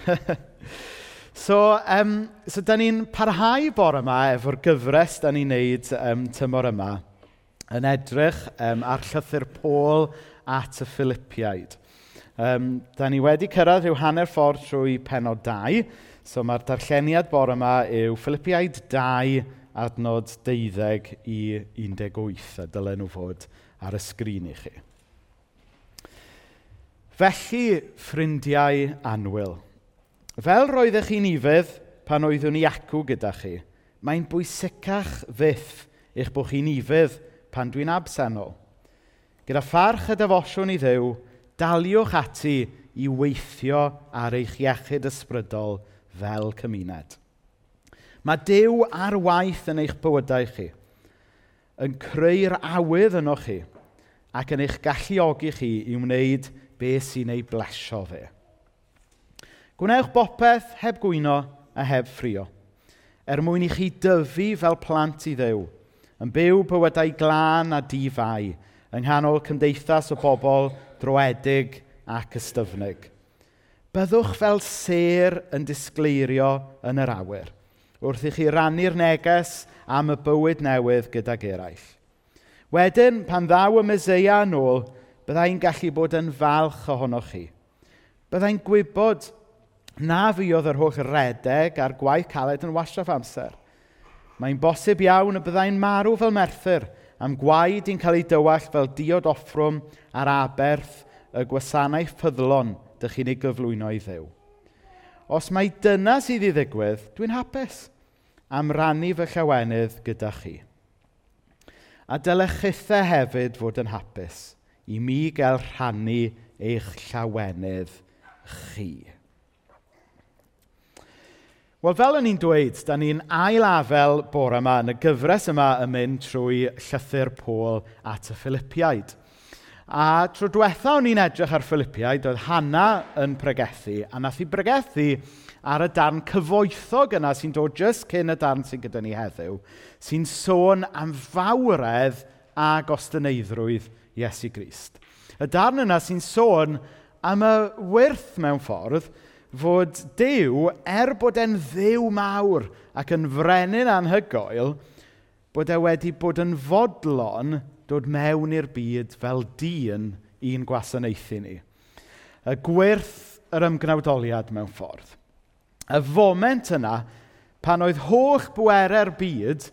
so, um, so da ni'n parhau bore yma efo'r gyfres da ni'n neud um, tymor yma yn edrych um, ar llythyr Pôl at y Philippiaid. Um, da ni wedi cyrraedd rhyw hanner ffordd trwy penod 2, so mae'r darlleniad bore yma yw Philippiaid 2 adnod 12 i 18, a dylen nhw fod ar y sgrin i chi. Felly, ffrindiau anwyl – Fel roeddech chi'n ifedd pan oeddwn i acw gyda chi, mae'n bwysicach fyth eich bod chi'n ifedd pan dwi'n absennol. Gyda pharch y defosiwn i ddew, daliwch ati i weithio ar eich iechyd ysbrydol fel cymuned. Mae Dyw ar waith yn eich bywydau chi, yn creu'r awydd yno chi ac yn eich galluogi chi i wneud beth sy'n ei blesio fe. Gwnewch bopeth heb gwyno a heb ffrio, er mwyn i chi dyfu fel plant i ddew, yn byw bywydau glân a difau, yng nghanol cymdeithas o bobl droedig ac ystyfnig. Byddwch fel ser yn disgleirio yn yr awyr, wrth i chi rannu'r neges am y bywyd newydd gydag eraill. Wedyn, pan ddaw y Meseia yn ôl, byddai'n gallu bod yn falch ohonoch chi. Byddai'n gwybod Na fi oedd yr holl redeg a'r gwaith caled yn wastraff amser. Mae'n bosib iawn y byddai'n marw fel merthyr am gwaed i'n cael ei dywall fel diod offrwm ar aberth y gwasanaeth ffyddlon dych chi'n ei gyflwyno i ddew. Os mae dyna sydd i ddigwydd, dwi'n hapus am rannu fy llawenydd gyda chi. A dylech chithau hefyd fod yn hapus i mi gael rhannu eich llawenydd chi. Wel, fel o'n i'n dweud, da ni'n ail-afel bore yma yn y gyfres yma yn mynd trwy llythyr Pôl at y Philippiaid. A tro diwetha o'n i'n edrych ar Philippiaid, oedd Hanna yn pregethu, a nath i bregethu ar y darn cyfoethog yna sy'n dod jyst cyn y darn sy'n gyda ni heddiw, sy'n sôn am fawredd a gostyneiddrwydd Iesu Grist. Y darn yna sy'n sôn am y wyrth mewn ffordd fod Dyw, er bod e'n ddew mawr ac yn frenin anhygoel, bod e wedi bod yn fodlon dod mewn i'r byd fel dyn i'n gwasanaethu ni. Y gwirth yr ymgnawdoliad mewn ffordd. Y foment yna, pan oedd holl bwerau'r byd,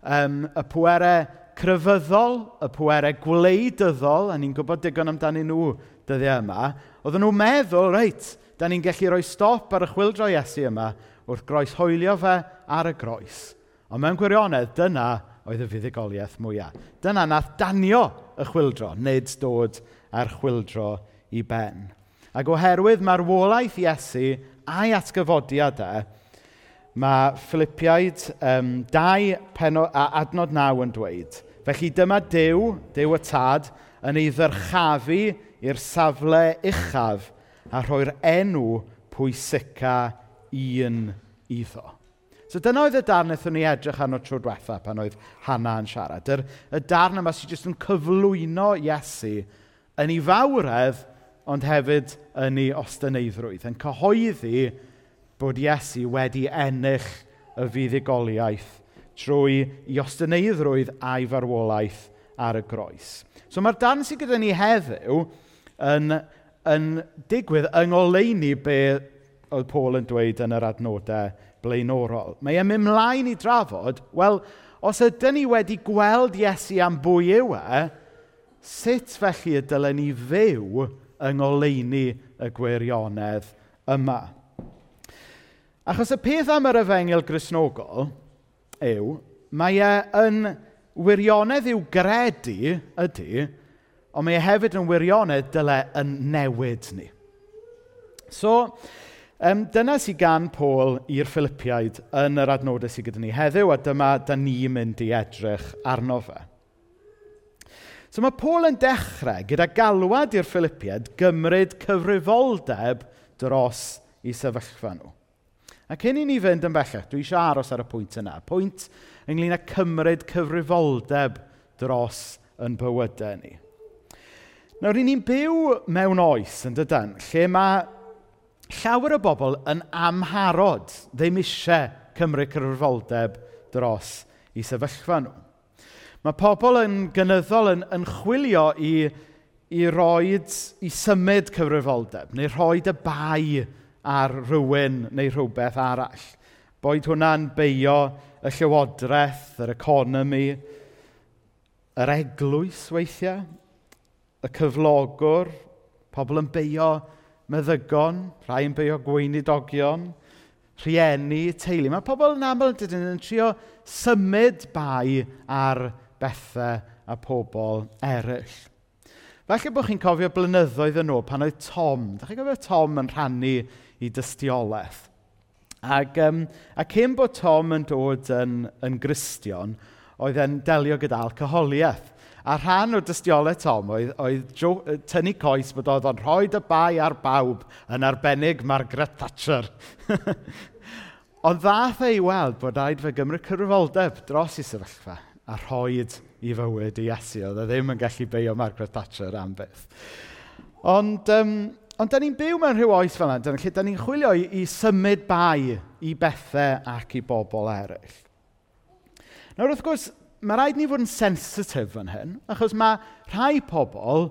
um, y pwerau crefyddol, y pwerau gwleidyddol, a ni'n gwybod digon amdano nhw dyddiau yma, oedden nhw'n meddwl, reit, da ni'n gallu rhoi stop ar y chwildro Iesu yma wrth groes hoelio fe ar y groes. Ond mewn gwirionedd, dyna oedd y fuddugoliaeth mwyaf. Dyna nath danio y chwildro, nid dod â'r chwildro i ben. Ac oherwydd mae'r wolaeth Iesu a'i atgyfodiadau, mae Philippiaid um, 2 peno, a adnod 9 yn dweud, felly dyma Dyw, Dyw y Tad, yn ei ddyrchafu i'r safle uchaf a rhoi'r enw pwysica un iddo. So dyna oedd y darn wnaethon ni edrych arno tro diwetha pan oedd Hana yn siarad. Yr, y darn yma sydd jyst yn cyflwyno Iesu yn ei fawredd, ond hefyd yn ei ostyneidrwydd, yn cyhoeddi bod Iesu wedi ennill y fuddugoliaeth trwy i ostyneiddrwydd a'i farwolaeth ar y groes. So mae'r darn sydd gyda ni heddiw yn yn digwydd yng ngoleuni be oedd Paul yn dweud yn yr adnodau blaenorol. Mae e'n mynd mlaen i drafod, wel, os ydyn ni wedi gweld Iesu am bwy yw e, sut felly y dylen ni fyw yng ngoleuni y gwirionedd yma? Achos y peth am yr yfengil grisnogol yw, mae e yn wirionedd i'w gredu ydy ond mae e hefyd yn wirionedd dyle yn newid ni. So, um, dyna sy'n gan Paul i'r Philippiaid yn yr adnodau sydd gyda ni heddiw, a dyma da ni'n mynd i edrych arno fe. So mae Paul yn dechrau gyda galwad i'r Philippiaid gymryd cyfrifoldeb dros i sefyllfa nhw. A cyn i ni fynd yn bellach, dwi eisiau aros ar y pwynt yna. Pwynt ynglyn â cymryd cyfrifoldeb dros yn bywydau ni. Nawr, ry'n ni'n byw mewn oes, yn dydyn, lle mae llawer o bobl yn amharod ddim eisiau cymryd cyfrifoldeb dros i sefyllfa nhw. Mae pobl yn gynyddol yn, yn chwilio i, i roed, i symud cyfrifoldeb, neu roed y bai ar rhywun neu rhywbeth arall. Boed hwnna'n beio y llywodraeth, yr economi, yr eglwys weithiau y cyflogwr, pobl yn beio meddygon, rhai yn beio gweinidogion, rhieni, teulu. Mae pobl yn aml dydyn yn trio symud bai ar bethau a pobl eraill. Felly bod chi'n cofio blynyddoedd yn ôl pan oedd Tom, da chi'n cofio Tom yn rhannu i dystiolaeth. Ac, um, a cyn bod Tom yn dod yn, yn gristion, oedd e'n delio gyda alcoholiaeth. A rhan o dystiolaeth Tom oedd, oedd jo, tynnu coes bod oedd o'n rhoi y bai ar bawb yn arbennig Margaret Thatcher. Ond ddath ei weld bod rhaid fe gymryd cyrfoldeb dros i sefyllfa a rhoed i fywyd i Iesu. Oedd e ddim yn gallu beio Margaret Thatcher am beth. Ond, um, ond da ni'n byw mewn rhyw oes fel yna, lle da ni'n chwilio i, i symud bai i bethau ac i bobl eraill. Nawr, wrth gwrs, mae rhaid ni fod yn sensitif fan hyn, achos mae rhai pobl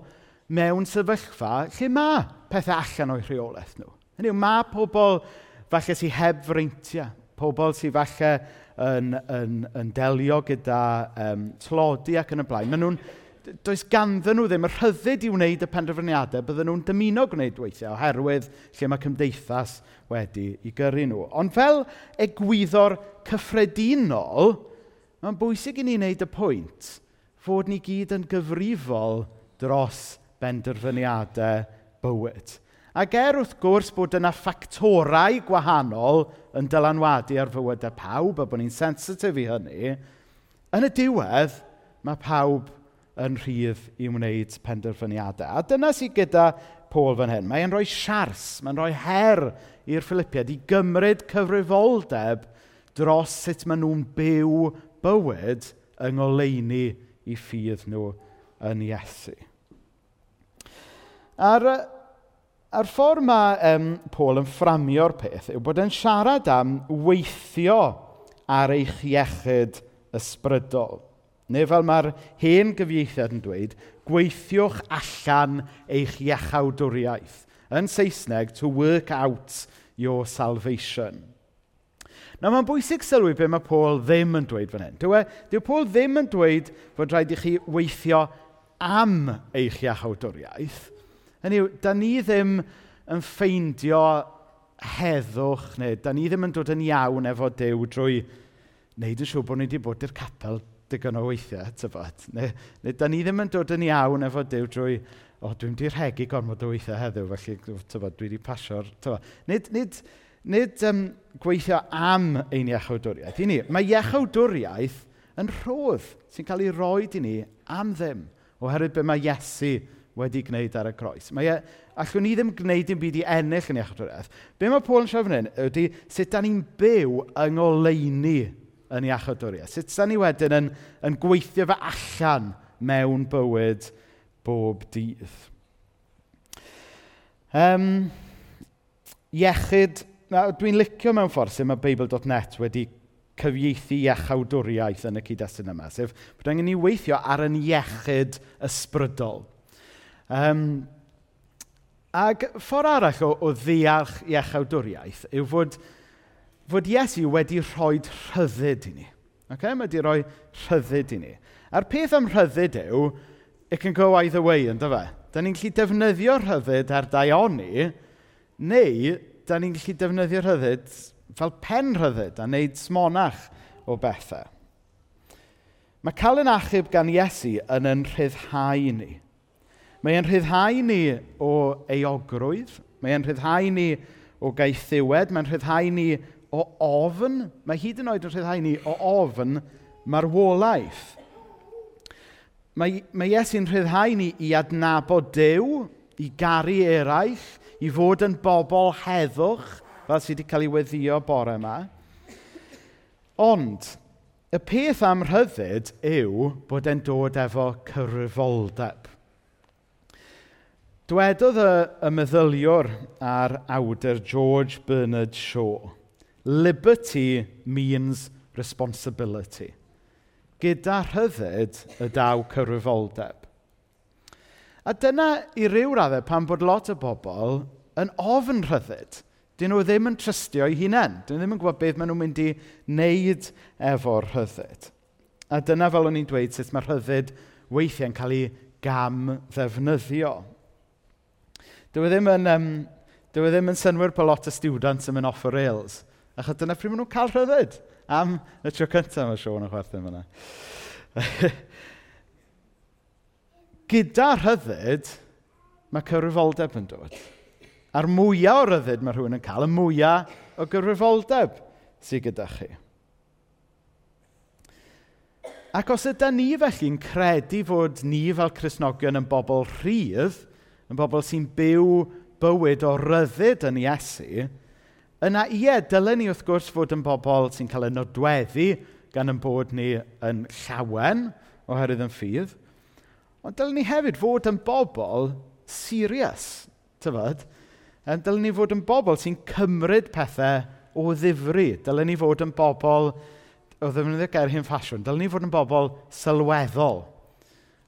mewn sefyllfa lle mae pethau allan o'i rheolaeth nhw. Hynny yw, mae pobl falle sy'n heb freintiau, pobl sy'n falle yn, yn, yn delio gyda um, tlodi ac yn y blaen. Maen nhw'n, does ganddyn nhw ddim y rhyddid i wneud y penderfyniadau bydden nhw'n dymuno gwneud weithiau oherwydd lle mae cymdeithas wedi i gyrru nhw. Ond fel egwyddo'r cyffredinol, Mae'n bwysig i ni wneud y pwynt fod ni gyd yn gyfrifol dros benderfyniadau bywyd. Ac er wrth gwrs bod yna ffactorau gwahanol yn dylanwadu ar fywydau pawb a bod ni'n sensitif i hynny, yn y diwedd mae pawb yn rhydd i wneud penderfyniadau. A dyna sydd gyda Paul fan hyn. Mae'n rhoi siars, mae'n rhoi her i'r Philippiad i gymryd cyfrifoldeb dros sut maen nhw'n byw bywyd yng ngoleuni i ffydd nhw yn Iesu. A'r, a'r ffordd mae um, Paul yn fframio'r peth yw bod e'n siarad am weithio ar eich iechyd ysbrydol. Neu fel mae'r hen gyfieithiad yn dweud, gweithiwch allan eich iechawdwriaeth. Yn Saesneg, to work out your salvation. Nawr mae'n bwysig sylwi beth mae Paul ddim yn dweud fan hyn. Dyw, e, dyw Paul ddim yn dweud fod rhaid i chi weithio am eich iachawdwriaeth. Hynny yw, da ni ddim yn ffeindio heddwch neu da ni ddim yn dod yn iawn efo Dyw drwy wneud yn siŵr bod ni wedi bod i'r capel digon o weithiau, tyfod. Neu, neu da ni ddim yn dod yn iawn efo Dyw drwy, o, dwi'n di rhegu gormod o weithiau heddiw, felly, tyfod, dwi wedi pasio'r, tyfod. Nid, nid, nid um, gweithio am ein iechawdwriaeth i ni. Mae iechawdwriaeth yn rhodd sy'n cael ei roed i ni am ddim, oherwydd be mae Iesu wedi gwneud ar y croes. Mae e, allwn ni ddim gwneud dim byd i ennill yn iechawdwriaeth. Be mae Paul yn siarad fan hyn ydy sut da ni'n byw yng ngoleini yn iechawdwriaeth. Sut da ni wedyn yn, yn gweithio fe allan mewn bywyd bob dydd. Um, iechyd Dwi'n licio mewn ffordd sy'n mae Beibl.net wedi cyfieithu iechawdwriaeth yn y cyd-destun yma, sef bod angen ni weithio ar yn iechyd ysbrydol. Um, Ac ffordd arall o, o ddeall iechawdwriaeth yw fod, fod Iesu wedi rhoi rhyddid i ni. Okay? Mae wedi rhoi rhyddid i ni. A'r peth am rhyddid yw, it can go either way, ynddo fe? Da ni'n gallu defnyddio rhyddid ar daioni, neu da ni'n gallu defnyddio rhyddid fel pen rhyddid a wneud smonach o bethau. Mae cael yn achub gan Iesu yn yn rhyddhau ni. Mae e'n rhyddhau ni o eogrwydd, mae e'n rhyddhau ni o gaethiwed, mae'n rhyddhau ni o ofn, mae hyd yn oed yn rhyddhau ni o ofn marwolaeth. Mae, mae Iesu'n rhyddhau ni i adnabod Dyw, i garu eraill, i fod yn bobl heddwch, fel sydd wedi cael ei weddio bore yma. Ond, y peth am rhyddid yw bod e'n dod efo cyfrifoldeb. Dwedodd y, y meddyliwr a'r awdur George Bernard Shaw, Liberty means responsibility. Gyda rhyddid y daw cyfrifoldeb. A dyna i ryw raddau pan bod lot o bobl yn ofn rhyddid. Dyn nhw ddim yn trystio eu hunain. Dyn nhw ddim yn gwybod beth maen nhw'n mynd i wneud efo'r rhyddid. A dyna fel o'n i'n dweud sut mae rhyddid weithiau'n cael ei gam ddefnyddio. Dyw e ddim yn, um, dyw e ddim yn synwyr po lot o students yn mynd off o rails. Achos dyna pryd maen nhw'n cael rhyddid am y tro cyntaf mae Sean yn chwerthin fyna. Gyda rhyddid, mae cyfrifoldeb yn dod. A'r mwyaf o ryddid mae rhywun yn cael, y mwyaf o gyfrifoldeb sydd gyda chi. Ac os ydy ni felly'n credu fod ni fel Cresnogion yn bobl rhydd, yn bobl sy'n byw bywyd o ryddid yn Iesu, yna ie, dylen ni wrth gwrs fod yn bobl sy'n cael ei nodweddu gan yn bod ni yn llawen oherwydd yn ffydd, Ond dylen ni hefyd fod yn bobl serious, tyfod? Um, dylen ni fod yn bobl sy'n cymryd pethau o ddifri. Dylen ni fod yn bobl, o ddefnyddio gair hyn ffasiwn, dylwn ni fod yn bobl sylweddol.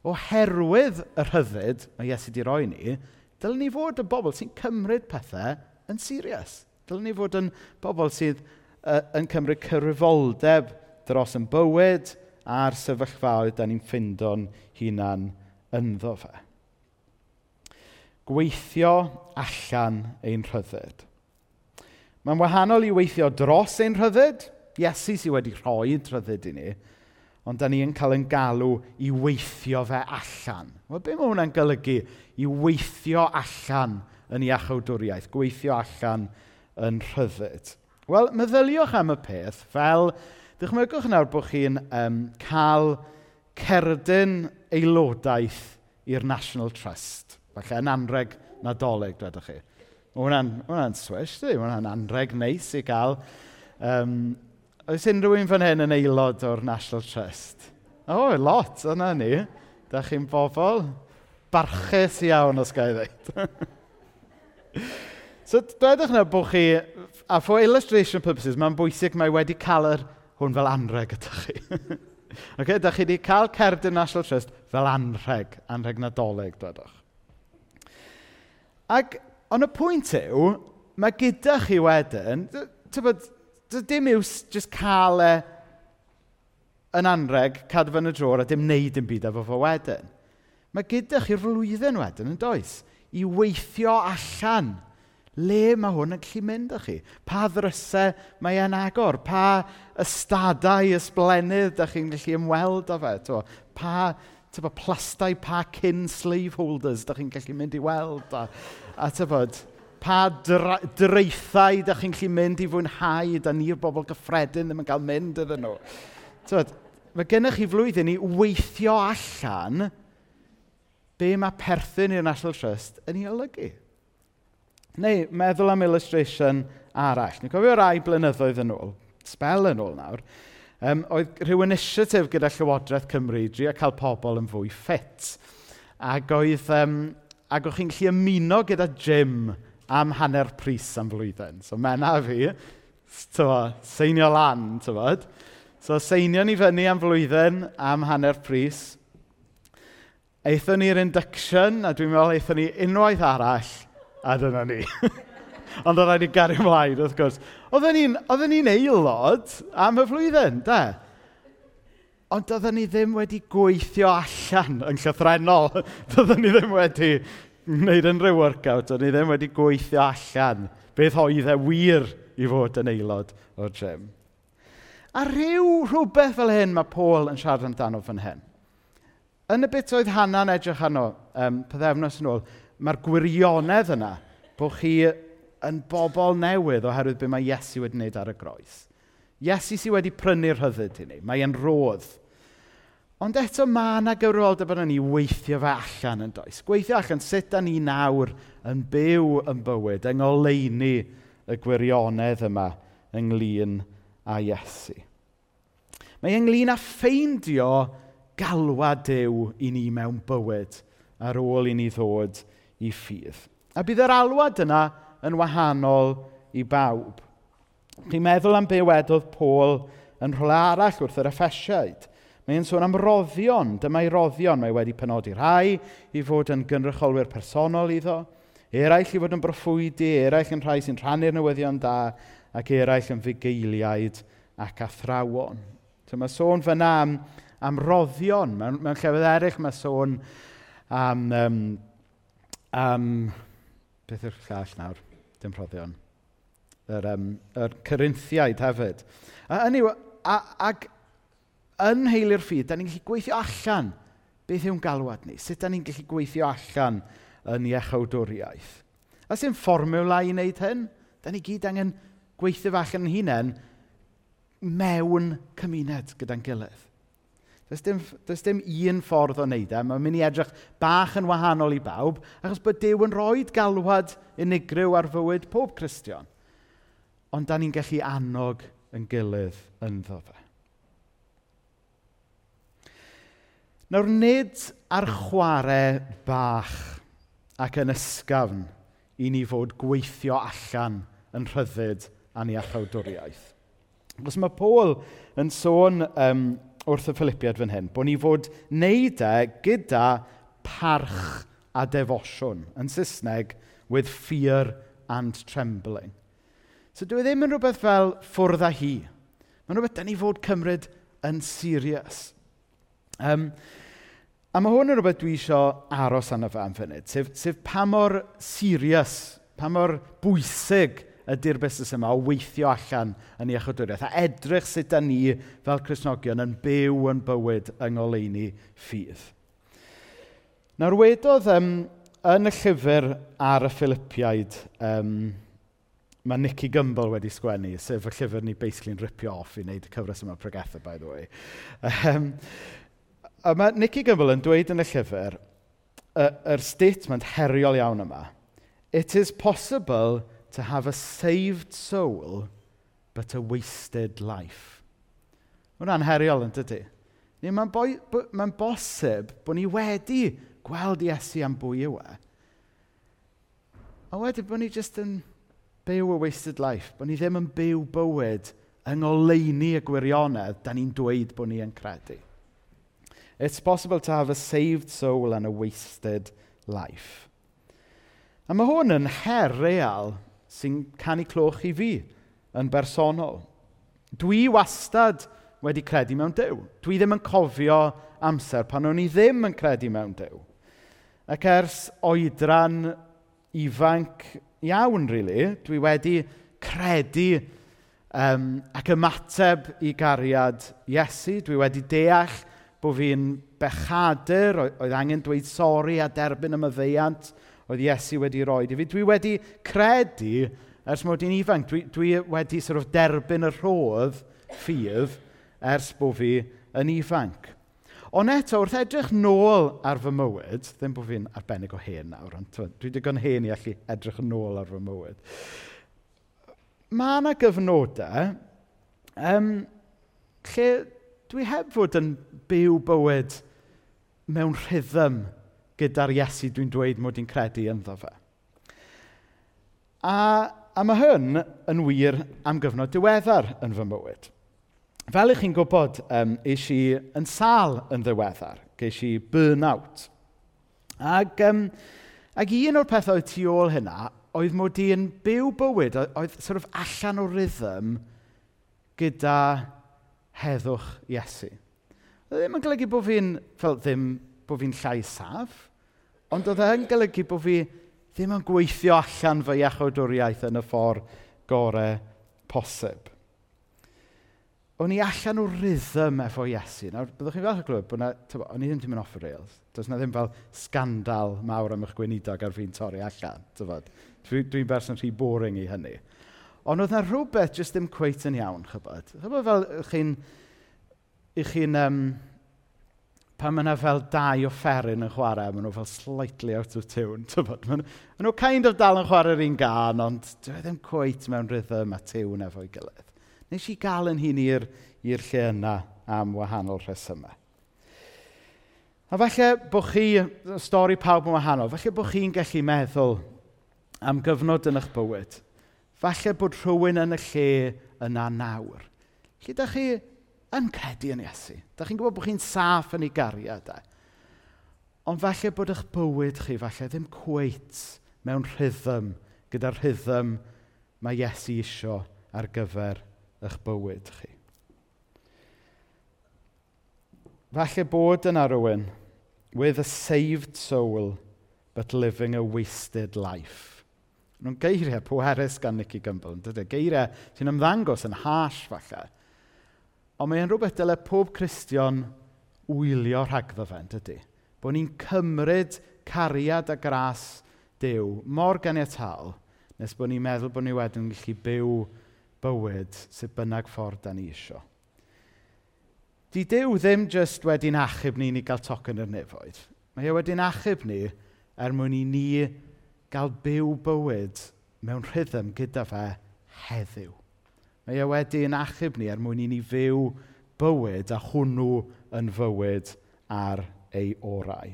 Oherwydd y rhyddid mae Iesu wedi roi ni, dylwn ni fod yn bobl sy'n cymryd pethau yn serious. Dylwn ni fod yn bobl sydd uh, yn cymryd cyrifoldeb dros yn bywyd a'r sefyllfaoedd da ni'n ffindo'n hunan ynddo fe. Gweithio allan ein rhyddid. Mae'n wahanol i weithio dros ein rhyddid, Iesu sydd wedi rhoi rhyddid i ni, ond da ni yn cael yn galw i weithio fe allan. Wel, be mae hwnna'n golygu? I weithio allan yn iachawdwriaeth. gweithio allan yn rhyddid. Wel, meddyliwch am y peth fel, dychmygwch nawr bod chi'n um, cael cerdyn aelodaeth i'r National Trust. Falle yn anreg nadolig, dwedwch chi. Mae hwnna'n hwnna swish, di? Mae hwnna'n anreg neis i gael. Um, oes unrhyw un fan hyn yn aelod o'r National Trust? O, oh, lot, yna ni. Da chi'n bobl barchus iawn, os gael ddeud. so, dwedwch na bod chi, a for illustration purposes, mae'n bwysig mae wedi cael yr, hwn fel anreg ydych chi. okay, da chi wedi cael cerdyn National Trust fel anrheg, anrheg nadolig, dwedwch. Ac, ond y pwynt yw, mae gyda chi wedyn, tybod, dim yw jyst cael e yn anreg, cadw yn y dror, a dim wneud yn byd efo fo wedyn. Mae gyda chi'r flwyddyn wedyn yn does, i weithio allan Le mae hwn yn gallu mynd â chi? Pa ddrysau mae e'n agor? Pa ystadau ysblenydd ydych chi'n gallu ymweld â fe? To, pa tyfo, plastau, pa cyn slaveholders ydych chi'n gallu mynd i weld? A, a tybod, pa dreithau draethau ydych chi'n gallu mynd i fwynhau da ni'r bobl gyffredin ddim yn cael mynd iddyn nhw? Tybod, mae gennych chi flwyddyn i weithio allan be mae perthyn i'r National Trust yn ei olygu. Neu meddwl am illustration arall. Ni'n cofio rai blynyddoedd yn ôl, spel yn ôl nawr, um, oedd rhyw initiative gyda Llywodraeth Cymru drio cael pobl yn fwy ffit. Ac oedd, um, ac o'ch chi'n gallu ymuno gyda gym am hanner pris am flwyddyn. So mena fi, tyfo, seinio lan, tyfod. So seinio ni fyny am flwyddyn am hanner pris. Eithon ni'r induction, a dwi'n meddwl eithon ni unwaith arall – A dyna ni. Ond oedd rhaid i gario ymlaen, wrth gwrs. Oedden ni'n ni aelod am y flwyddyn, da? Ond oedden ni ddim wedi gweithio allan yn llythrenol. oedden ni ddim wedi wneud unrhyw workout. Oedden ni ddim wedi gweithio allan. Beth oedd e wir i fod yn aelod o'r gym. A rhyw rhywbeth fel hyn mae Paul yn siarad amdano fan hyn. Yn y bit oedd Hannah'n edrych arno, um, pethefnos yn ôl, mae'r gwirionedd yna bod chi yn bobl newydd oherwydd beth mae Iesu wedi wneud ar y groes. Iesu sydd wedi prynu'r rhyddid i ni. Mae e'n rodd. Ond eto mae yna gyfroldeb yn ni weithio fe allan yn does. Gweithio allan sut da ni nawr yn byw yn bywyd, yng ngoleini y gwirionedd yma ynglyn â Iesu. Mae ynglyn â ffeindio galwa dew i ni mewn bywyd ar ôl i ni ddod i ffydd. A bydd yr alwad yna yn wahanol i bawb. Chi'n meddwl am be wedodd Pôl yn rhywle arall wrth yr effesiaid. Mae'n sôn am roddion, dyma'i roddion. Mae wedi penodi rhai i fod yn gynrycholwyr personol iddo, eraill i fod yn broffwydi, eraill yn rhai sy'n rhannu'r newyddion da, ac eraill yn fugeiliaid ac athrawon. So mae sôn fyna am, am roddion. Mewn, mewn llefydd eraill mae sôn am um, am... Beth yw'r llall nawr? Dim roddion. Yr, um, yr Corinthiaid hefyd. A, hynny, a, ag yn heilio'r ffyd, da ni'n gallu gweithio allan beth yw'n galwad ni. Sut da ni'n gallu gweithio allan yn iechawdwriaeth. A sy'n fformiwla i wneud hyn? Da ni gyd angen gweithio allan yn hunain mewn cymuned gyda'n gilydd. Does dim, does dim un ffordd o wneud e. Mae'n mynd i edrych bach yn wahanol i bawb, achos bod Dyw yn rhoi galwad unigryw ar fywyd pob Cristion. Ond da ni'n gallu annog yn gilydd ynddo fe. Nawr, nid ar chwarae bach ac yn ysgafn i ni fod gweithio allan yn rhyddid a ni allawdwriaeth. Os mae Paul yn sôn um, wrth y Philippiad fan hyn, bod ni fod wneud e gyda parch a defosiwn. Yn Saesneg, with fear and trembling. So dwi e ddim yn rhywbeth fel ffwrdd â hi. Mae'n rhywbeth da ni fod cymryd yn serious. Um, a mae hwn yn rhywbeth dwi eisiau aros arno fe am funud, sef, sef pa mor serious, pa mor bwysig ydy'r busnes yma o weithio allan yn ei achodwriaeth. a edrych sut da ni fel Cresnogion yn byw yn bywyd yng ngoleuni ffydd. Nawr wedodd um, yn y llyfr ar y Philippiaid, um, mae Nicky Gumbel wedi sgwennu, sef y llyfr ni basically'n ripio off i wneud y cyfres yma pregetha, by the way. Um, a mae Nicky Gumbel yn dweud yn y llyfr, yr er statement heriol iawn yma, It is possible to have a saved soul, but a wasted life. Mae heriol yn dydy. Mae'n mae bosib bod ni wedi gweld Iesu am bwy yw e. A wedyn bod ni jyst yn byw a wasted life, bod ni ddim yn byw bywyd yng ngoleini y gwirionedd da ni'n dweud bod ni yn credu. It's possible to have a saved soul and a wasted life. A mae hwn yn her real sy'n canu cloch i fi yn bersonol. Dwi wastad wedi credu mewn Dyw. Dwi ddim yn cofio amser pan o'n i ddim yn credu mewn Dyw. Ac ers oedran ifanc iawn, really, dwi wedi credu um, ac ymateb i gariad Iesu. Dwi wedi deall bod fi'n bechadur, oedd angen dweud sori a derbyn y myddeiant oedd Iesu wedi roi i fi. Dwi wedi credu ers mod i'n ifanc. Dwi, dwi wedi sort of derbyn y rhodd ffydd ers bod fi yn ifanc. Ond eto, wrth edrych nôl ar fy mywyd, ddim bod fi'n arbennig o hen nawr, ond dwi wedi digon hen i allu edrych nôl ar fy mywyd. Mae yna gyfnodau um, lle dwi heb fod yn byw bywyd mewn rhythm gyda'r Iesu dwi'n dweud mod i'n credu ynddo fe. A, a mae hyn yn wir am gyfnod diweddar yn fy mywyd. Fel ych chi'n gwybod, um, eis i yn sal yn ddiweddar. Geis i burnout. Ac, um, ac un o'r pethau oedd tu ôl hynna oedd mod i'n byw bywyd, oedd sort of allan o rhythm gyda heddwch Iesu. Oedd e ddim yn golygu bod fi'n, fel ddim, bod fi'n llai saf. Ond oedd e'n golygu bod fi ddim yn gweithio allan fy iachawdwriaeth yn y ffordd gorau posib. O'n i allan o rhythm efo Iesu. Nawr, byddwch chi'n falch o glywed bod na, tybo, o'n i ddim ddim yn off y rails. Does na ddim fel scandal mawr am eich gweinidog ar fi'n torri allan. Dwi'n dwi berson rhy boring i hynny. Ond oedd na rhywbeth jyst ddim cweith yn iawn, chybod. Chybod fel chi'n... I chi'n um, pan mae yna fel dau offeryn yn chwarae, maen nhw fel slightly out of tune. Maen nhw kind of dal yn chwarae'r un gan, ond dwi ddim cweit mewn rhythm a tiwn efo'i gilydd. Nes i gael yn hun i'r lle yna am wahanol rhesymau. A falle bod chi, stori pawb yn wahanol, falle bod chi'n gallu meddwl am gyfnod yn eich bywyd. Falle bod rhywun yn y lle yna nawr. Lle da chi yn credu yn Iesu. Da chi'n gwybod bod chi'n saff yn ei gariad e. Ond falle bod eich bywyd chi, falle ddim cweit mewn rhythm, gyda rhythm mae Iesu isio ar gyfer eich bywyd chi. Falle bod yn arwyn with a saved soul but living a wasted life. Nhw'n geiriau pwerus gan Nicky Gumbel, yn dydw? Geiriau sy'n ymddangos yn hash falle. Ond mae'n rhywbeth dyle pob Cristion wylio rhagddo fe, yn dydy? Bo ni'n cymryd cariad a gras Dyw mor ganiataol nes bod ni'n meddwl bod ni wedyn yn gallu byw bywyd sydd bynnag ffordd da ni isio. Di Dyw ddim jyst wedi'n achub ni i gael tocyn yr nefoedd. Mae e wedi'n achub ni er mwyn i ni gael byw bywyd mewn rhythm gyda fe heddiw. Mae e wedi'n achub ni er mwyn i ni fyw bywyd a hwnnw yn fywyd ar ei orau.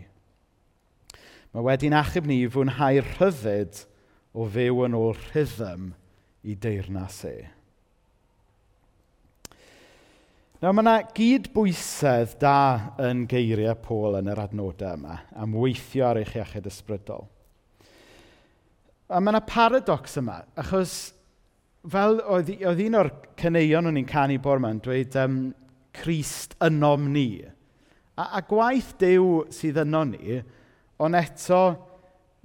Mae wedi'n achub ni i fwynhau rhyddid o fyw yn ôl rhythm i deyrnas e. Nawr mae yna gydbwysedd da yn geiriau Pôl yn yr adnodau yma am weithio ar eich iechyd ysbrydol. A mae yna paradox yma, achos fel oedd, oedd un o'r cyneuon o'n i'n canu bor yma dweud, um, Christ ynom ni. A, a gwaith dew sydd yno ni, ond eto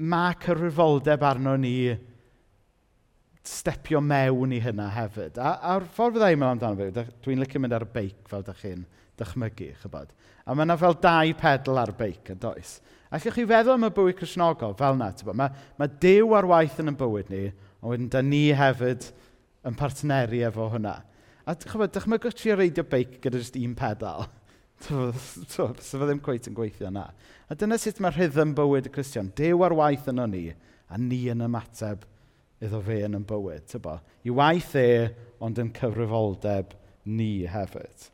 mae cyrwyfoldeb arno ni stepio mewn i hynna hefyd. A, a'r ffordd fydda i'n meddwl amdano fe, dwi'n licio mynd ar y beic fel ydych chi'n dychmygu, chybod. A mae yna fel dau pedal ar beic yn does. A Allwch chi feddwl am y bywyd Cresnogol fel yna. Mae, mae dew ar waith yn y bywyd ni, ond wedyn da ni hefyd yn partneri efo hwnna. A chybod, dychmygwch chi reidio beic gyda jyst un pedal. so fe ddim cweith yn gweithio yna. A dyna sut mae rhythm bywyd y Cristion. Dew ar waith yno ni, a ni yn ymateb iddo fe yn yn bywyd. Tybo. I waith e, ond yn cyfrifoldeb ni hefyd.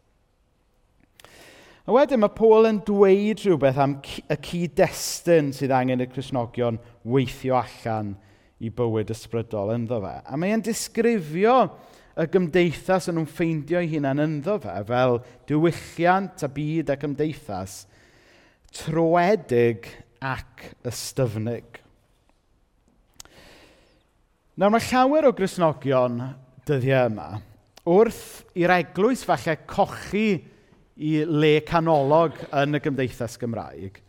A wedyn mae Paul yn dweud rhywbeth am y cyd-destun sydd angen y Cresnogion weithio allan i bywyd ysbrydol ynddo fe. A mae'n disgrifio y gymdeithas yn nhw'n ffeindio'i hunain ynddo fe fel diwylliant a byd a gymdeithas troedig ac ystyfnig. Nawr mae llawer o grisnogion dyddiau yma wrth i'r eglwys falle cochi i le canolog yn y gymdeithas Gymraeg,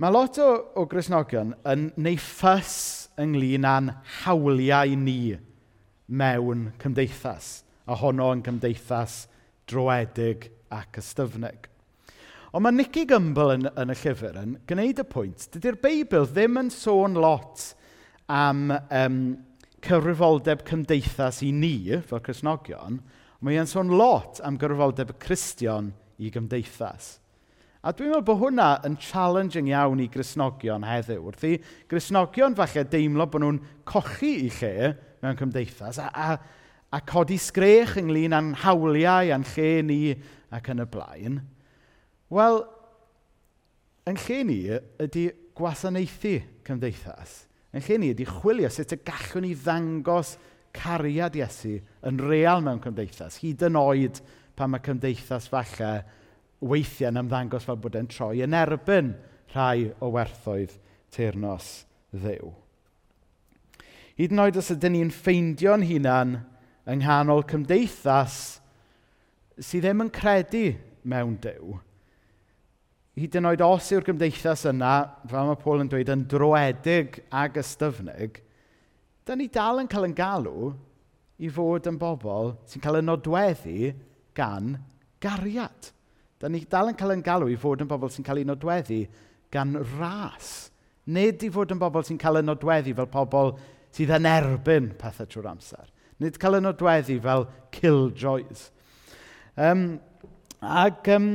mae lot o, o grisnogion yn neu ffys ynglyn â'n hawliau ni mewn cymdeithas, a honno yn cymdeithas droedig ac ystyfnig. Ond mae Nicky Gumbel yn, yn y llyfr yn gwneud y pwynt, dydy'r Beibl ddim yn sôn lot am um, cyfrifoldeb cymdeithas i ni, fel Cresnogion, mae e'n sôn lot am gyfrifoldeb y Cristion i gymdeithas. A dwi'n meddwl bod hwnna yn challenging iawn i grisnogion heddiw. Wrth i grisnogion falle deimlo bod nhw'n cochi i lle mewn cymdeithas a, a, a codi sgrech ynglyn â'n hawliau a'n lle ni ac yn y blaen. Wel, yn lle ni ydy gwasanaethu cymdeithas. Yn lle ni ydy chwilio sut y gallwn ni ddangos cariad Iesu yn real mewn cymdeithas, hyd yn oed pan mae cymdeithas falle weithiau yn ymddangos fel bod e'n troi yn erbyn rhai o werthoedd teirnos ddew. Hyd yn oed os ydym ni'n ffeindio'n hunan yng nghanol cymdeithas sydd ddim yn credu mewn dew, Hyd yn oed os yw'r gymdeithas yna, fel mae Paul yn dweud, yn droedig ag ystyfnig, da ni dal yn cael yn galw i fod yn bobl sy'n cael yn nodweddu gan gariad. Da ni dal yn cael ein galw i fod yn bobl sy'n cael ei nodweddu gan ras. Nid i fod yn bobl sy'n cael ei nodweddu fel pobl sydd yn erbyn pethau trwy'r amser. Nid cael ei nodweddu fel killjoys. Um, ac um,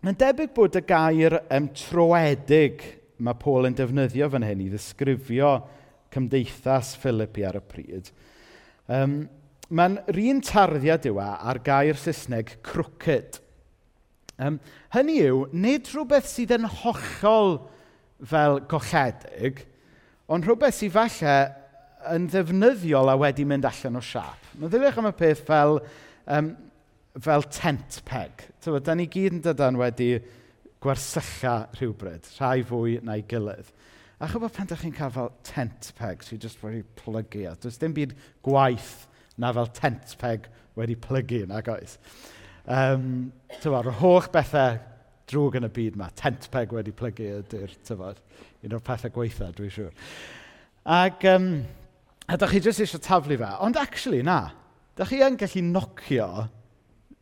mae'n debyg bod y gair um, troedig mae Paul yn defnyddio fan hyn i ddisgrifio cymdeithas Philippi ar y pryd. Um, mae'n rhan tarddiad yw e ar gair Saesneg crooked – Um, hynny yw, nid rhywbeth sydd yn hollol fel gochedig, ond rhywbeth sydd falle yn ddefnyddiol a wedi mynd allan o siap. Meddyliwch am y peth fel, um, fel tent peg. Tyfod, da ni gyd yn dydan wedi gwersylla rhywbryd, rhai fwy na'i gilydd. A chyfo pan ydych chi'n cael fel tent peg sydd jyst wedi plygu, a does dim byd gwaith na fel tent peg wedi plygu nag oes. Um, tyfod, yr holl bethau drwg yn y byd yma. Tent peg wedi plygu ydy'r, tyfod, un o'r pethau gweitha, dwi'n siŵr. Ac, um, a da chi jyst eisiau taflu fe. Ond actually, na. Da chi yn gallu nocio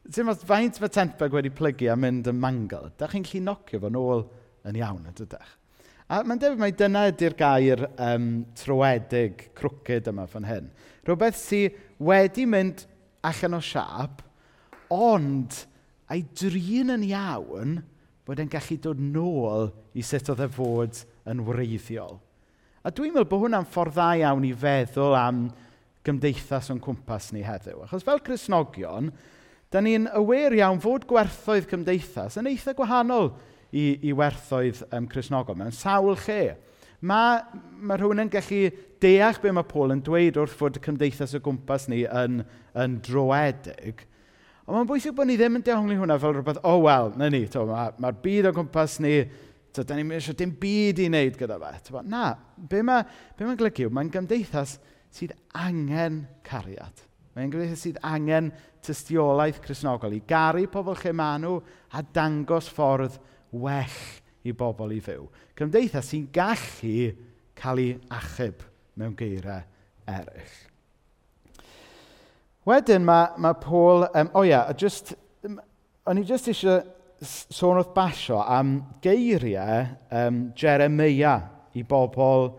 Ti'n meddwl, faint mae tent peg wedi plygu a mynd yn mangl, da chi'n gallu nocio fo'n ôl yn iawn, ydych? A mae'n debyg mai dyna ydy'r gair um, troedig, crwcyd yma fan hyn. Rhywbeth sydd wedi mynd allan o siap, ond a'i drin yn iawn bod e'n gallu dod nôl i sut oedd e fod yn wreiddiol. A dwi'n meddwl bod hwnna'n ffordd dda iawn i feddwl am gymdeithas o'n cwmpas ni heddiw. Achos fel Cresnogion, da ni'n awyr iawn fod gwerthoedd cymdeithas yn eitha gwahanol i, i werthoedd um, Cresnogol mewn sawl lle. Mae, mae rhywun yn gallu deall be mae Paul yn dweud wrth fod y cymdeithas o gwmpas ni yn, yn droedig, Ond mae'n bwysig bod ni ddim yn dehongli hwnna fel rhywbeth, o oh, wel, na ni, mae'r ma byd o gwmpas ni, to, da ni'n eisiau dim byd i wneud gyda fe. To, na, be mae'n ma, ma golygu yw, mae'n gymdeithas sydd angen cariad. Mae'n gymdeithas sydd angen tystiolaeth chrysnogol i garu pobl lle maen nhw a dangos ffordd well i bobl i fyw. Cymdeithas sy'n gallu cael ei achub mewn geirau eraill. Wedyn mae, mae Paul, um, o oh ia, just, um, o'n i just eisiau sôn wrth basio am geiriau um, Jeremia i bobl,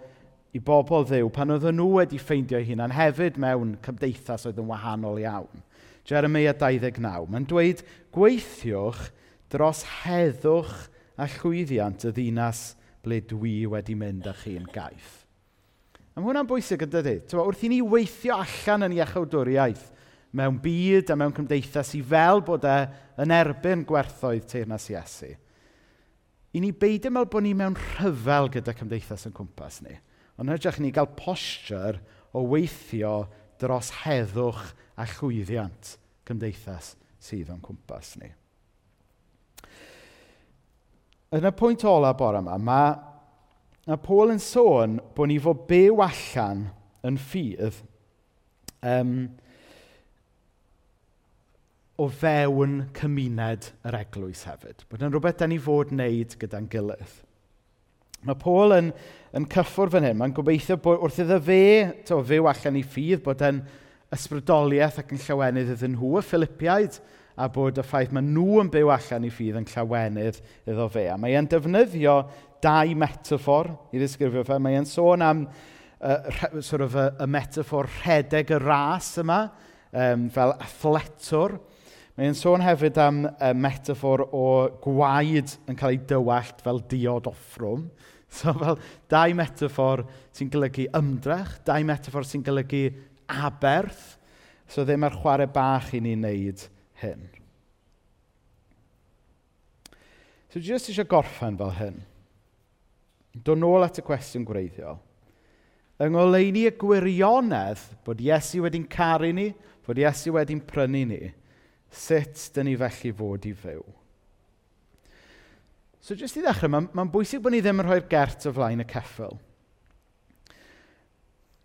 i bobl ddew pan oedden nhw wedi ffeindio hunan hefyd mewn cymdeithas oedd yn wahanol iawn. Jeremia 29, mae'n dweud, gweithiwch dros heddwch a llwyddiant y ddinas ble dwi wedi mynd â chi'n gaeth. Mae hwnna'n bwysig yn dydy. Wrth i ni weithio allan yn iechawdwriaeth, mewn byd a mewn cymdeithas i fel bod e yn erbyn gwerthoedd teirnas Iesu. I ni beidio mewn bod ni mewn rhyfel gyda cymdeithas yn cwmpas ni, ond hytrach ni gael posture o weithio dros heddwch a llwyddiant cymdeithas sydd o'n cwmpas ni. Yn y pwynt ola bore yma, mae, mae Paul yn sôn bod ni fod byw allan yn ffydd um, o fewn cymuned yr eglwys hefyd. Bod yn rhywbeth da ni fod wneud gyda'n gilydd. Mae Paul yn, yn cyffwr fan hyn. Mae'n gobeithio bod wrth iddo fe to, fyw allan i ffydd bod yn ysbrydoliaeth ac yn llawenydd iddyn nhw, y Philippiaid, a bod y ffaith mae nhw yn byw allan i ffydd yn llawenydd iddo fe. A mae e'n defnyddio dau metafor i ddisgrifio fe. Mae e'n sôn am uh, sort of y, y metafor rhedeg y ras yma, um, fel athletwr, Mae'n sôn hefyd am y metafor o gwaed yn cael ei dywallt fel diod offrwm. So fel dau metafor sy'n golygu ymdrech, dau metafor sy'n golygu aberth. So ddim ar chwarae bach i ni wneud hyn. So jyst eisiau gorffen fel hyn. Do'n nôl at y cwestiwn gwreiddiol. Yng ngoleini y gwirionedd bod Iesu wedi'n caru ni, bod Iesu wedi'n prynu ni, Sut dyn ni felly fod i fyw? So jyst i ddechrau, mae'n ma bwysig bod ni ddim yn rhoi'r gert o flaen y ceffyl.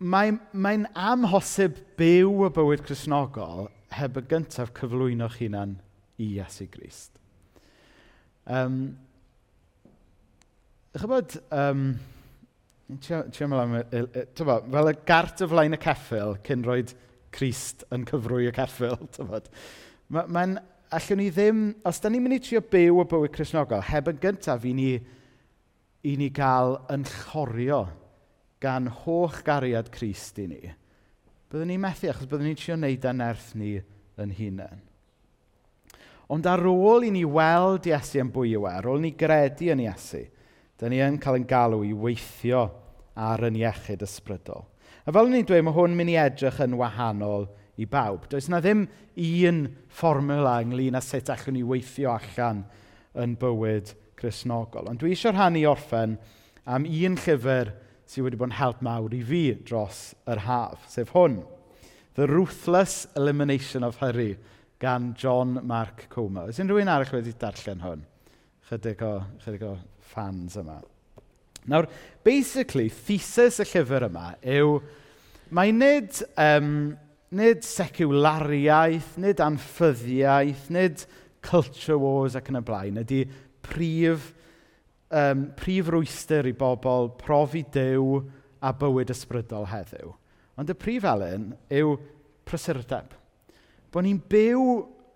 Mae'n mae, amhosib byw y bywyd chrysnogol heb y gyntaf cyflwyno'ch hunan i Iesu Grist. Um, Ych bod... um, ti'n meddwl am, fel y gart o flaen y ceffil cyn roed Crist yn cyfrwy y ceffil, ti'n Ma, mae'n, allwn ni ddim, os da ni'n mynd i trio byw o bywyd Cresnogol, heb yn gyntaf i ni, i ni gael yn chorio gan hoch gariad Christ i ni, byddwn ni'n methu achos byddwn ni'n trio wneud a'n nerth ni yn hunain. Ond ar ôl i ni weld Iesu yn bwy yw e, ar ôl ni gredu yn Iesu, da ni yn cael yn galw i weithio ar yn iechyd ysbrydol. A fel ni'n dweud, mae hwn mynd i edrych yn wahanol i bawb. Does yna ddim un fformula ynglyn â sut allwn ni weithio allan yn bywyd chrysnogol. Ond dwi eisiau rhannu orffen am un llyfr sydd wedi bod yn help mawr i fi dros yr haf, sef hwn. The Ruthless Elimination of Hurry gan John Mark Comer. Oes unrhyw un arall wedi darllen hwn? Chydig o, chydig o fans yma. Nawr, basically, thesis y llyfr yma yw, mae nid um, nid seciwlariaeth, nid anffyddiaeth, nid culture wars ac yn y blaen, ydy prif, um, prif rwyster i bobl profi dew a bywyd ysbrydol heddiw. Ond y prif elen yw prysurdeb. Bo ni'n byw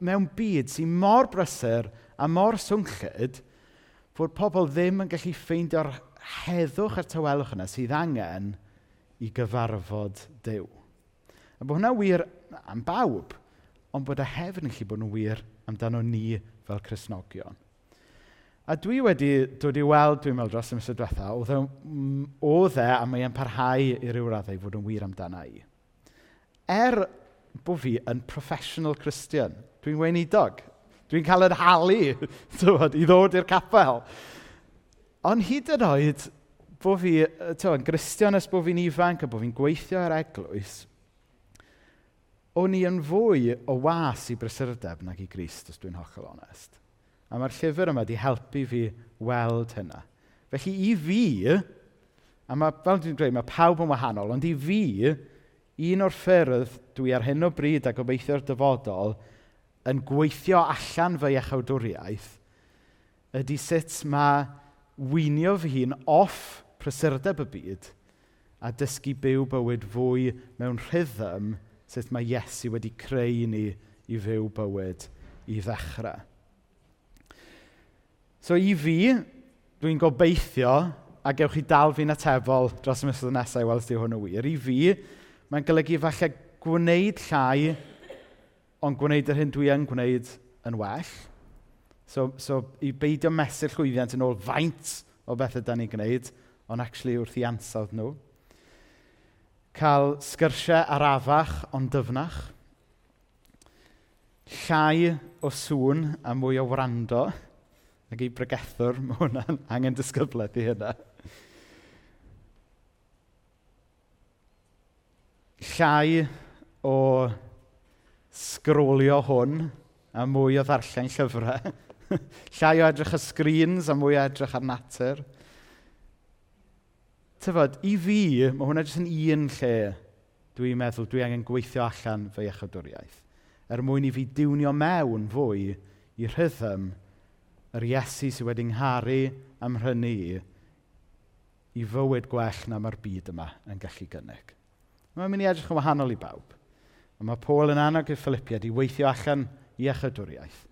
mewn byd sy'n mor brysur a mor swngchyd fod pobl ddim yn gallu ffeindio'r heddwch a'r tawelwch yna sydd angen i gyfarfod Dyw. A bod hwnna wir am bawb, ond bod y hefyd yn gallu bod yn wir amdano ni fel Cresnogion. A dwi wedi dod i weld, dwi'n meddwl dros y misoedd diwetha, oedd e, oedd e, a mae e'n parhau i ryw raddau fod yn wir amdana i. Er bod fi yn professional Christian, dwi'n weinidog, dwi'n cael yr halu i ddod i'r capel. Ond hyd yn oed, bod fi, yn Christian ys bod fi'n ifanc a bod fi'n gweithio ar eglwys, o'n i yn fwy o was i brysurdeb nag i Grist, os dwi'n hollol onest. A mae'r llyfr yma wedi helpu fi weld hynna. Felly i fi, a mae, fel dwi'n dweud, mae pawb yn wahanol, ond i fi, un o'r ffyrdd dwi ar hyn o bryd a gobeithio'r dyfodol yn gweithio allan fy iechawdwriaeth, ydy sut mae weinio fy hun off prysurdeb y byd a dysgu byw bywyd fwy mewn rhythm sut mae Iesu wedi creu ni i fyw bywyd i ddechrau. So i fi, dwi'n gobeithio, a gewch chi dal fi'n atebol dros y misoedd nesaf i weld sydd hwn wir, i fi, mae'n golygu falle gwneud llai, ond gwneud yr hyn dwi yn gwneud yn well. So, so i beidio mesur llwyddiant yn ôl faint o bethau da ni'n gwneud, ond actually wrth i ansawdd nhw cael sgyrsiau arafach ond dyfnach, llai o sŵn a mwy o wrando, ac i bregethwr, mae hwnna'n angen disgyblaeth i hynna. Llai o sgrolio hwn a mwy o ddarllen llyfrau. llai o edrych y sgrîns a mwy o edrych ar natur tyfod, i fi, mae hwnna jyst yn un lle dwi'n meddwl dwi angen gweithio allan fy iechydwriaeth. Er mwyn i fi diwnio mewn fwy i rhythm yr Iesu sydd wedi ngharu am hynny i, i fywyd gwell na mae'r byd yma yn gallu gynnig. Mae'n mynd i edrych yn wahanol i bawb. Ond mae Paul yn annog i Philippiad i weithio allan i echydwriaeth.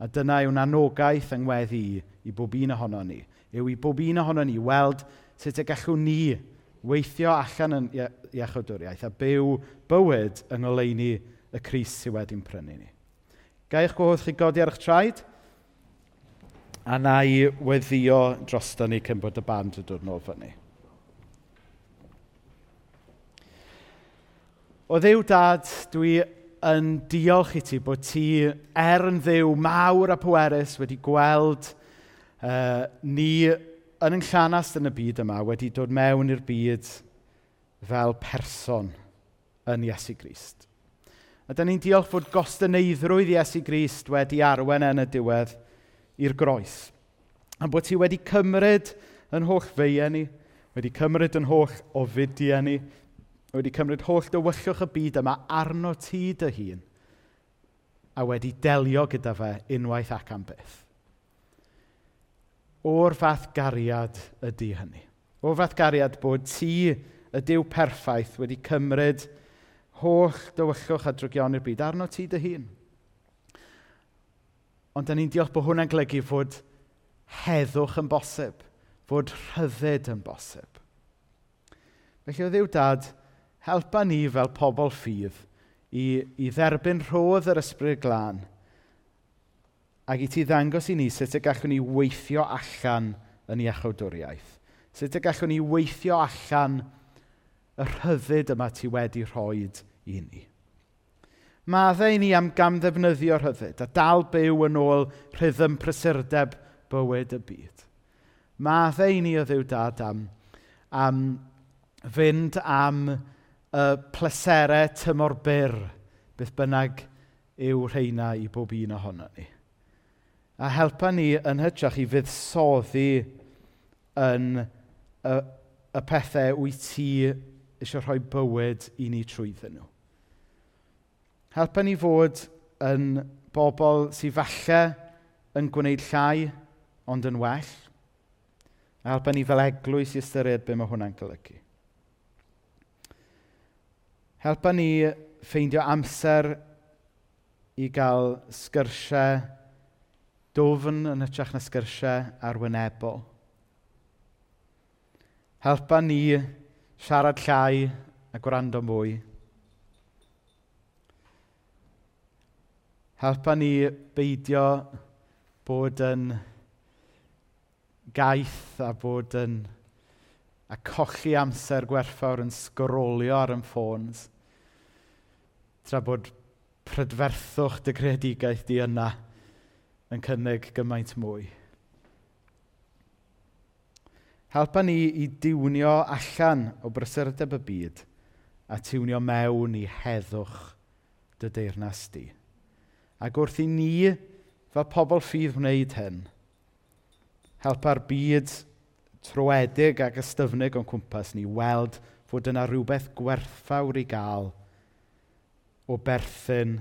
A dyna yw'n anogaeth yng ngweddi i bob un ohono ni. Yw i bob un ohono ni weld sut y gallwn ni weithio allan yn iechydwriaeth a byw bywyd yng ngoleuni y Cris sydd wedi'n prynu ni. Ga eich gwahodd chi godi ar eich traed, a na i weddio drosto ni cyn bod y band yn dod nôl fyny. O ddew dad, dwi yn diolch i ti bod ti er yn ddew mawr a pwerus wedi gweld uh, ni yn yn llanast yn y byd yma wedi dod mewn i'r byd fel person yn Iesu Grist. A da ni'n diolch fod gostyneiddrwydd Iesu Grist wedi arwen yn y diwedd i'r groes. A bod ti wedi cymryd yn holl feie ni, wedi cymryd yn holl ofidiau ni, wedi cymryd holl dywyllwch y byd yma arno ti dy hun, a wedi delio gyda fe unwaith ac am byth o'r fath gariad ydy hynny. O'r fath gariad bod ti y diw perffaith wedi cymryd holl dywyllwch a drwgion i'r byd arno ti dy hun. Ond da ni'n diolch bod hwnna'n golygu fod heddwch yn bosib, fod rhyddid yn bosib. Felly o ddiw dad, helpa ni fel pobl ffydd i, i dderbyn rhodd yr ysbryd glân – ac i ti ddangos i ni sut y gallwn ni weithio allan yn iechawdwriaeth. Sut y gallwn ni weithio allan y rhyddid yma ti wedi rhoi i ni. Maddau i ni am gamddefnyddio rhyddid a dal byw yn ôl rhythm prysurdeb bywyd y byd. Maddau i ni o ddiw dad am, am fynd am y pleserau tymor byr beth bynnag yw rheina i bob un ohono ni a helpa ni yn hytrach i fuddsoddi yn y, y pethau wyt ti eisiau rhoi bywyd i ni trwyddyn nhw. Helpa ni fod yn bobl sydd falle yn gwneud llai, ond yn well. A helpa ni fel eglwys i ystyried be mae hwnna'n golygu. Helpa ni ffeindio amser i gael sgyrsiau Dofn yn hytrach na sgyrsiau arwynebol. Helpa ni siarad llai a gwrando mwy. Helpa ni beidio bod yn gaeth a bod yn a colli amser gwerthfawr yn sgrolio ar yn ffôns tra bod prydferthwch dy gredigaeth di yna yn cynnig gymaint mwy. Helpa ni i diwnio allan o brysurdeb y byd a tiwnio mewn i heddwch dy deyrnas di. Ac wrth i ni, fel pobl ffydd wneud hyn, helpa'r byd troedig ac ystyfnig o'n cwmpas ni weld fod yna rhywbeth gwerthfawr i gael o berthyn